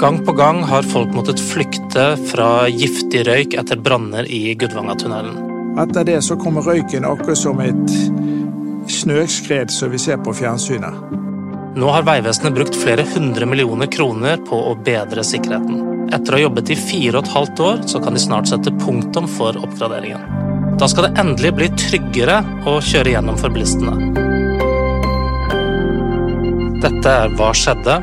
Gang på gang har folk måttet flykte fra giftig røyk etter branner i Gudvangatunnelen. Etter det så kommer røyken akkurat som et snøskred som vi ser på fjernsynet. Nå har Vegvesenet brukt flere hundre millioner kroner på å bedre sikkerheten. Etter å ha jobbet i fire og et halvt år, så kan de snart sette punktum for oppgraderingen. Da skal det endelig bli tryggere å kjøre gjennom for bilistene. Dette er Hva skjedde?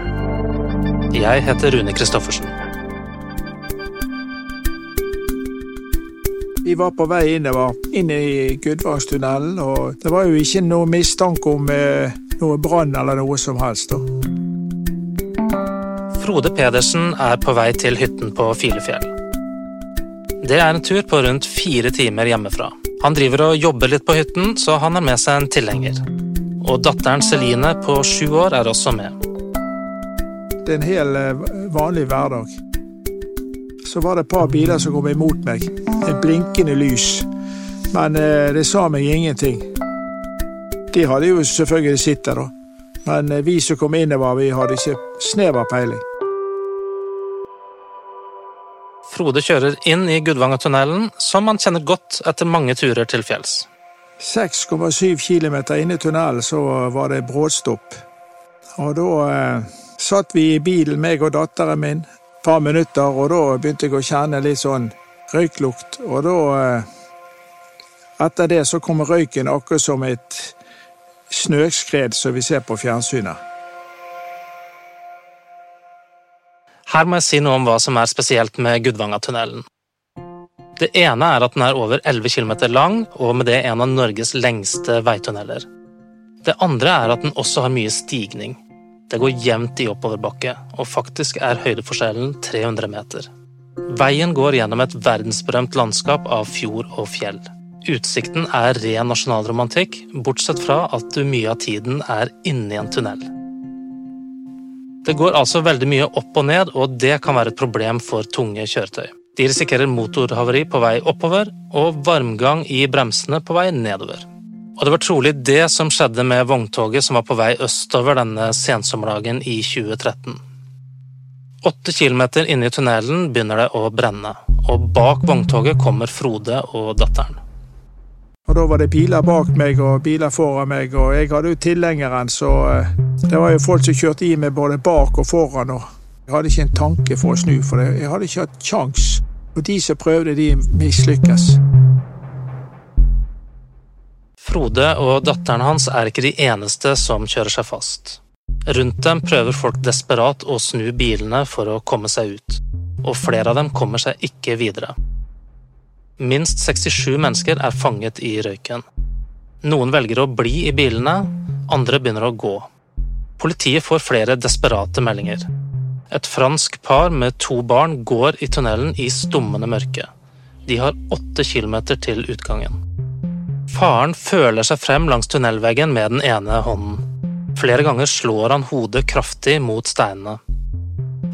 Jeg heter Rune Christoffersen. Vi var på vei innover, inn i Gudvangstunnelen, og det var jo ikke noe mistanke om eh, noe brann eller noe som helst. da. Frode Pedersen er på vei til hytten på Filefjell. Det er en tur på rundt fire timer hjemmefra. Han driver og jobber litt på hytten, så han har med seg en tilhenger. Og datteren Celine på sju år er også med. Er en hel eh, vanlig hverdag. Så var det et par biler som kom imot meg. Et blinkende lys. Men eh, det sa meg ingenting. De hadde jo selvfølgelig sitt der, da. Men eh, vi som kom innover, vi hadde ikke snev av peiling. Frode kjører inn i Gudvangatunnelen, som han kjenner godt etter mange turer til fjells. 6,7 km inne i tunnelen så var det bråstopp. Og da eh, satt vi i bilen, meg og datteren min, et par minutter, og da begynte jeg å kjenne litt sånn røyklukt. Og da eh, Etter det så kommer røyken akkurat som et snøskred som vi ser på fjernsynet. Her må jeg si noe om hva som er spesielt med Gudvangatunnelen. Det ene er at den er over 11 km lang, og med det en av Norges lengste veitunneler. Det andre er at den også har mye stigning. Det går jevnt i oppoverbakke, og faktisk er høydeforskjellen 300 meter. Veien går gjennom et verdensberømt landskap av fjord og fjell. Utsikten er ren nasjonalromantikk, bortsett fra at du mye av tiden er inni en tunnel. Det går altså veldig mye opp og ned, og det kan være et problem for tunge kjøretøy. De risikerer motorhavari på vei oppover og varmgang i bremsene på vei nedover. Og det var trolig det som skjedde med vogntoget som var på vei østover denne sensommerdagen i 2013. Åtte kilometer inne i tunnelen begynner det å brenne, og bak vogntoget kommer Frode og datteren. Og Da var det biler bak meg og biler foran meg, og jeg hadde jo tilhengeren, så eh, det var jo folk som kjørte i meg både bak og foran. og Jeg hadde ikke en tanke for å snu, for jeg hadde ikke hatt kjangs. Og de som prøvde, de mislykkes. Frode og datteren hans er ikke de eneste som kjører seg fast. Rundt dem prøver folk desperat å snu bilene for å komme seg ut, og flere av dem kommer seg ikke videre. Minst 67 mennesker er fanget i røyken. Noen velger å bli i bilene, andre begynner å gå. Politiet får flere desperate meldinger. Et fransk par med to barn går i tunnelen i stummende mørke. De har åtte kilometer til utgangen. Faren føler seg frem langs tunnelveggen med den ene hånden. Flere ganger slår han hodet kraftig mot steinene.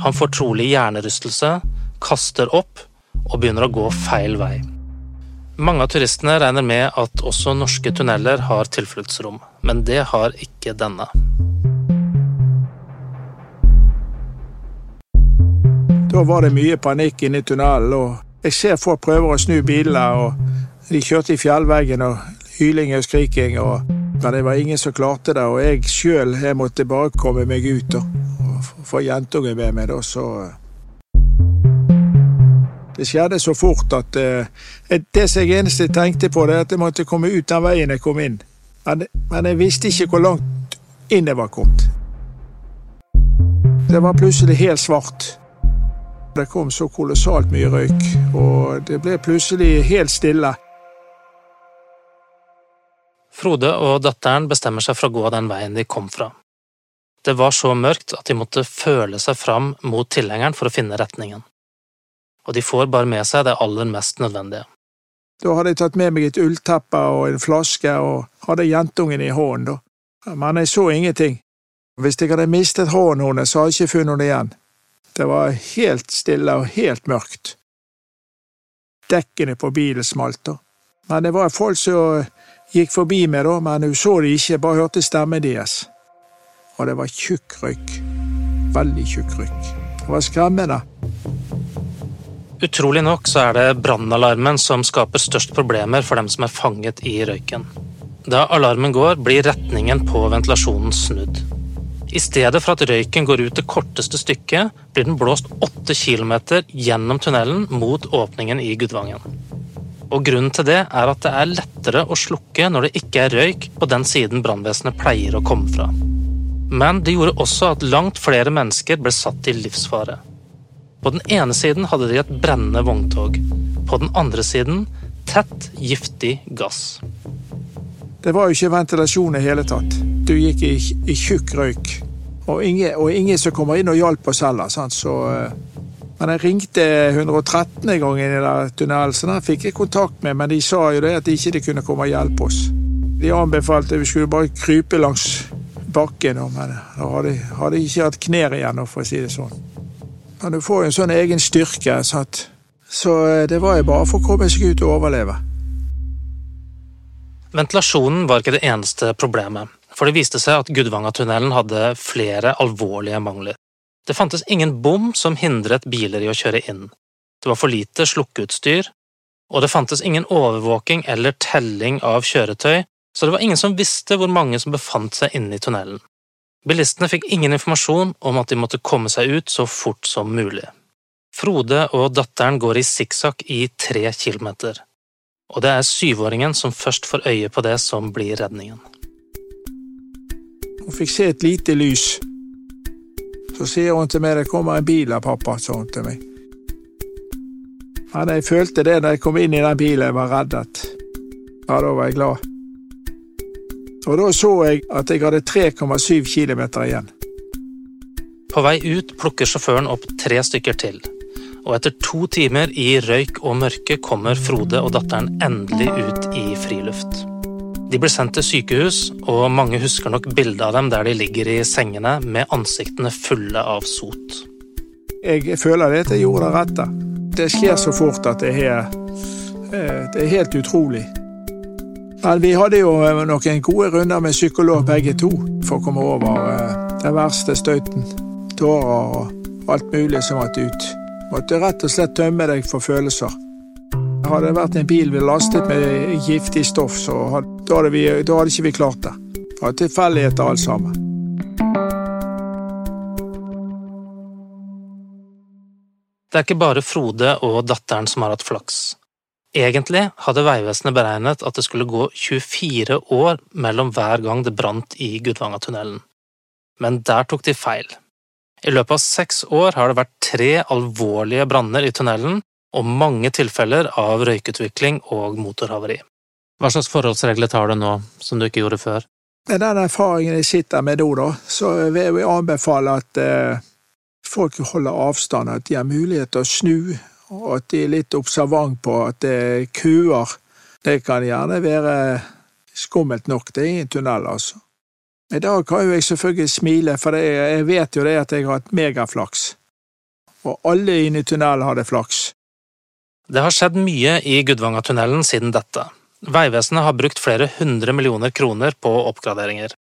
Han får trolig hjernerystelse, kaster opp og begynner å gå feil vei. Mange av turistene regner med at også norske tunneler har tilfluktsrom, men det har ikke denne. Da var det mye panikk inne i tunnelen, og jeg ser folk prøver å snu bilene. og De kjørte i fjellveggen, og hyling og skriking, og, men det var ingen som klarte det. Og jeg sjøl måtte bare komme meg ut og, og få jentungen med meg. da, så... Det skjedde så fort at uh, det som jeg eneste tenkte på, det er at jeg måtte komme ut den veien jeg kom inn. Men, men jeg visste ikke hvor langt inn jeg var kommet. Det var plutselig helt svart. Det kom så kolossalt mye røyk, og det ble plutselig helt stille. Frode og datteren bestemmer seg for å gå den veien de kom fra. Det var så mørkt at de måtte føle seg fram mot tilhengeren for å finne retningen. Og de får bare med seg det aller mest nødvendige. Da hadde jeg tatt med meg et ullteppe og en flaske og hadde jentungen i hånden, da. Men jeg så ingenting. Hvis jeg hadde mistet hånden hennes, hadde jeg ikke funnet henne igjen. Det var helt stille og helt mørkt. Dekkene på bilen smalt, da. Men det var folk som gikk forbi meg, da, men hun så det ikke, bare hørte stemmen deres. Og det var tjukk røyk. Veldig tjukk røyk. Det var skremmende. Utrolig nok så er det brannalarmen som skaper størst problemer for dem som er fanget i røyken. Da alarmen går, blir retningen på ventilasjonen snudd. I stedet for at røyken går ut det korteste stykket, blir den blåst 8 kilometer gjennom tunnelen mot åpningen i Gudvangen. Og Grunnen til det er at det er lettere å slukke når det ikke er røyk på den siden brannvesenet pleier å komme fra. Men det gjorde også at langt flere mennesker ble satt i livsfare. På den ene siden hadde de et brennende vogntog. På den andre siden tett, giftig gass. Det var jo ikke ventilasjon i hele tatt. Du gikk i, i tjukk røyk. Og ingen, og ingen, som kommer inn og hjalp oss heller. Sant? Så, uh, men jeg ringte 113 en gang inn i tunnelen, så den fikk jeg kontakt med, men de sa jo det at de ikke kunne komme og hjelpe oss. De anbefalte vi skulle bare krype langs bakken, men da hadde, hadde jeg ikke hatt knær igjen, for å si det sånn. Men du får jo en sånn egen styrke, så eh, det var jo bare for å komme seg ut og overleve. Ventilasjonen var ikke det eneste problemet, for det viste seg at Gudvangatunnelen hadde flere alvorlige mangler. Det fantes ingen bom som hindret biler i å kjøre inn. Det var for lite slukkeutstyr, og det fantes ingen overvåking eller telling av kjøretøy, så det var ingen som visste hvor mange som befant seg inne i tunnelen. Bilistene fikk ingen informasjon om at de måtte komme seg ut så fort som mulig. Frode og datteren går i sikksakk i tre kilometer og det er syvåringen som først får øye på det som blir redningen. Hun fikk se et lite lys. Så sier hun til meg det kommer en bil av pappa, sa hun til meg. Men jeg følte det da jeg kom inn i den bilen, jeg var reddet. Ja, da var jeg glad. Og da så jeg at jeg hadde 3,7 km igjen. På vei ut plukker sjåføren opp tre stykker til og etter to timer i røyk og mørke kommer Frode og datteren endelig ut i friluft. De blir sendt til sykehus, og mange husker nok bildet av dem der de ligger i sengene med ansiktene fulle av sot. Jeg føler det at jeg gjorde det rette. Det skjer så fort at det er, eh, det er helt utrolig. Men vi hadde jo noen gode runder med psykolog begge to for å komme over eh, den verste støyten. Tårer og alt mulig som måtte ut. Måtte rett og slett tømme deg for følelser. Hadde det vært en bil vi lastet med giftig stoff, så hadde, da, hadde vi, da hadde ikke vi klart det. Det var tilfeldigheter alt sammen. Det er ikke bare Frode og datteren som har hatt flaks. Egentlig hadde Vegvesenet beregnet at det skulle gå 24 år mellom hver gang det brant i Gudvangatunnelen. Men der tok de feil. I løpet av seks år har det vært tre alvorlige branner i tunnelen og mange tilfeller av røykutvikling og motorhavari. Hva slags forholdsregler tar du nå, som du ikke gjorde før? Med den erfaringen jeg sitter med nå, da, så vil jeg anbefale at eh, folk holder avstand, at de har mulighet til å snu, og at de er litt observant på at det er køer. Det kan gjerne være skummelt nok, det er ingen tunnel, altså. I dag kan jo jeg selvfølgelig smile, for jeg vet jo det at jeg har hatt megaflaks. Og alle inne i tunnelen hadde flaks. Det har skjedd mye i Gudvangatunnelen siden dette. Vegvesenet har brukt flere hundre millioner kroner på oppgraderinger.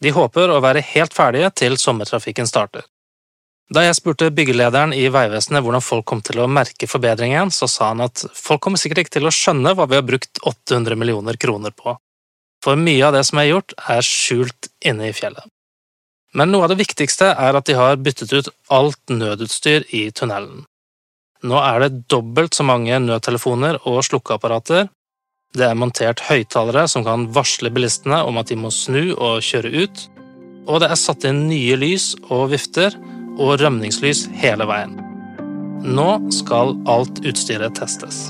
De håper å være helt ferdige til sommertrafikken starter. Da jeg spurte byggelederen i Vegvesenet hvordan folk kom til å merke forbedringen, så sa han at folk kommer sikkert ikke til å skjønne hva vi har brukt 800 millioner kroner på for mye av det som er gjort, er skjult inne i fjellet. Men noe av det viktigste er at de har byttet ut alt nødutstyr i tunnelen. Nå er det dobbelt så mange nødtelefoner og slukkeapparater. Det er montert høyttalere som kan varsle bilistene om at de må snu og kjøre ut, og det er satt inn nye lys og vifter og rømningslys hele veien. Nå skal alt utstyret testes.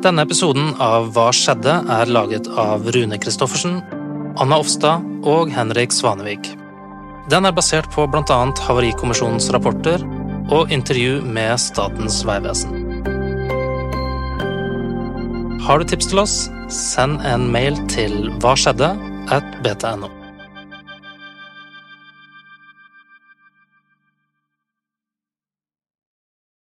Denne episoden av Hva skjedde? er laget av Rune Christoffersen, Anna Offstad og Henrik Svanevik. Den er basert på bl.a. Havarikommisjonens rapporter og intervju med Statens vegvesen. Har du tips til oss, send en mail til hva skjedde at btno.